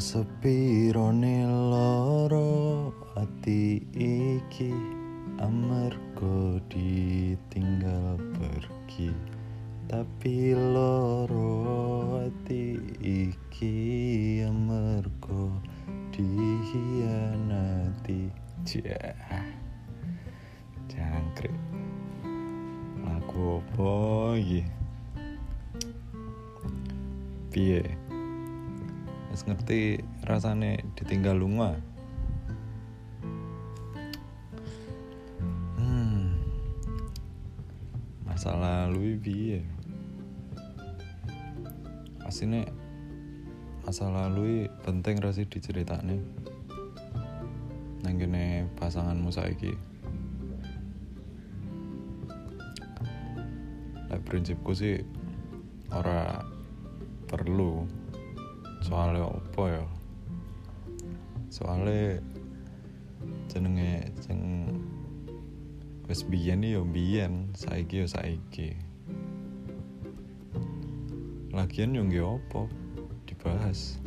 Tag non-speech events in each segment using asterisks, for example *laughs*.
Sepirone loro ati iki amarga ditinggal pergi. Tapi loro ati iki amarga dihianati. Jah jangkrik. Lagu apa iki wis ngerti rasane ditinggal lunga. Hmm. Masa lalu piye? Asine masa lalu penting rasi diceritakne nang pasanganmu saiki. Lek prinsipku sih ora perlu soalnya apa ya? Soalnya jenenge sing wis biyen ya biyen saiki ya saiki. Lagian yo nggih apa dibahas?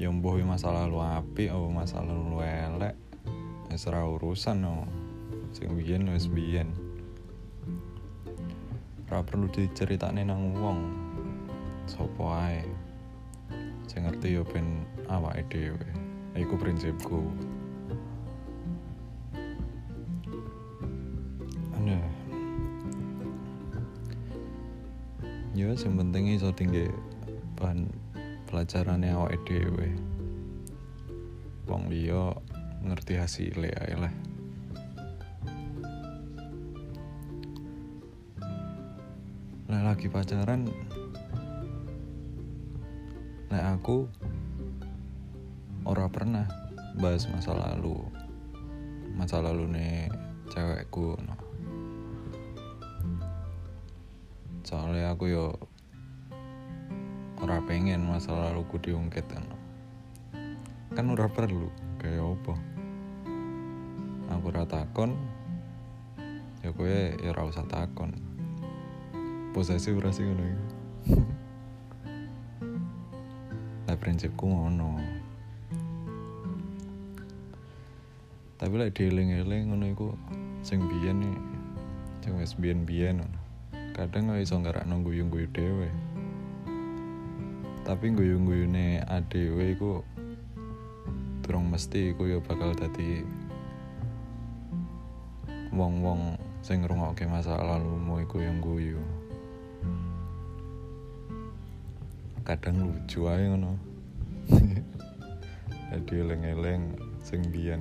Ya mbuh masa lalu apik apa masa lalu elek wis ora urusan no sing biyen wis biyen. Ora perlu diceritakne nang wong sopo ae sing ngerti yo ben awake dhewe iku prinsipku Nah. Ya, sing penting iso tinggi bahan pelajarannya awake dhewe. Wong liya ngerti hasilnya ae. Lah lagi pacaran Nek aku ora pernah bahas masa lalu. Masa lalu nih cewekku no. Soalnya aku yo ora pengen masa laluku diungkit kan. Kan ora perlu kayak apa. Aku ora takon ya kowe ya ora usah takon. Posesif ora. Lah *laughs* prinsipku ngono. Tapi lek dieling-eling ngono iku sing biyen sing wis biyen-biyen. Kadang gak iso nggerakno guyu-guyu dhewe. Tapi guyu-guyune adewe iku durung mesti iku ya bakal dadi wong-wong sing ngrungokke masa lalumu iku yang guyu. kadang lucu aja ngono jadi eleng-eleng sing biyen.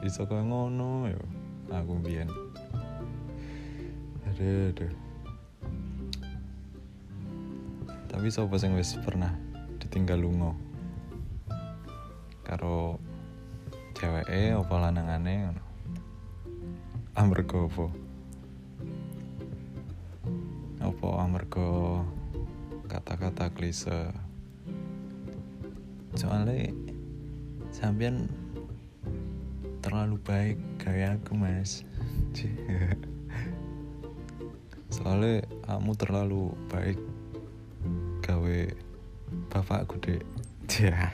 Iso kaya ngono ya aku biyen. Aduh. Aduh tapi sapa sing wis pernah ditinggal lunga? Karo ceweke apa lanangane ngono? Amarga apa? Apa amarga kata-kata klise? Soalnya sampean terlalu baik kayak aku mas. *laughs* Soalnya kamu terlalu baik gawe bapakku dek ya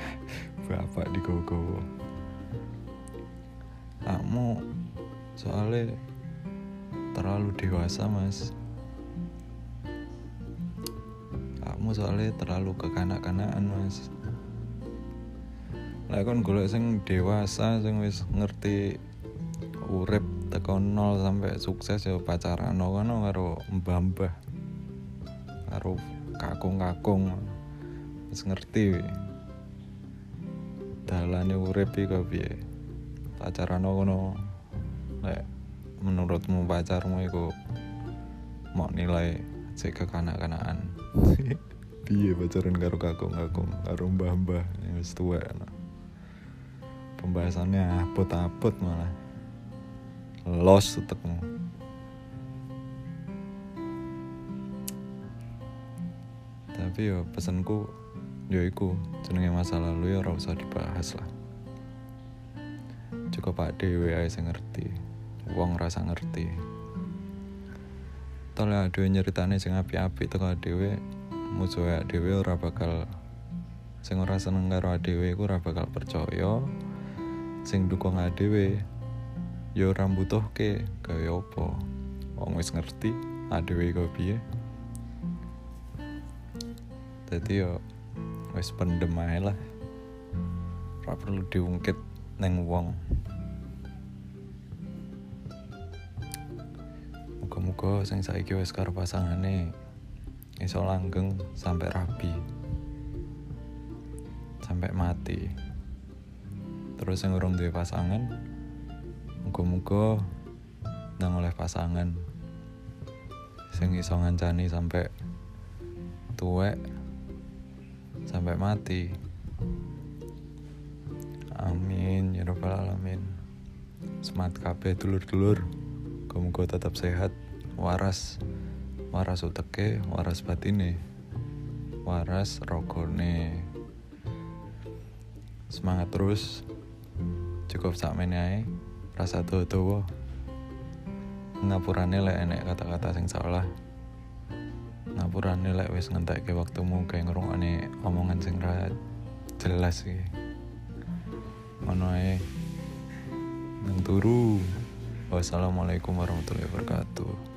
bapak di gogo kamu soalnya terlalu dewasa mas. Kamu soalnya terlalu kekanak-kanakan mas lah kon golek sing dewasa sing wis ngerti urip teko nol sampai sukses ya pacaran kono karo mbah-mbah karo kakung-kakung. Wis ngerti dalane urip iki kok piye? Pacaran kono lek menurutmu pacarmu iku mau nilai cek kekanak-kanakan *laughs* piye pacaran karo kakung-kakung karo mbah-mbah wis tuwek. Pembahasannya apot-apot malah. Los utekmu tapi yo pesanku yo iku jenenge masa lalu ya ora usah dibahas lah. Cukup pak dewe sing ngerti. Wong rasa ngerti. Tolong dhewe nyeritane sing apik-apik teko dhewe musuhe dhewe ora bakal sing ora seneng karo adewe iku ora bakal percaya sing dukung adewe yo ora ke kaya apa? Wong wis ngerti adewe kok piye? Dadi yo wis pendem ae lah. Ora perlu diungkit neng wong. Muga-muga sing saiki wis karo pasangane iso langgeng sampai rabi. Sampai mati terus yang urung duwe pasangan muga-muga nang oleh pasangan sing iso ngancani sampai tuwek sampai mati. Amin ya rabbal alamin. Semangat kabeh dulur-dulur. Muga tetap sehat waras waras uteke waras batine waras rogone. Semangat terus cukup sak ae rasa tuwa ngapurane lek enek kata-kata sing salah. Ngapurane lek wis ngentekke waktumu kayak ngrungokne omongan sing ra jelas iki. Ngono ae. Nang turu. Wassalamualaikum warahmatullahi wabarakatuh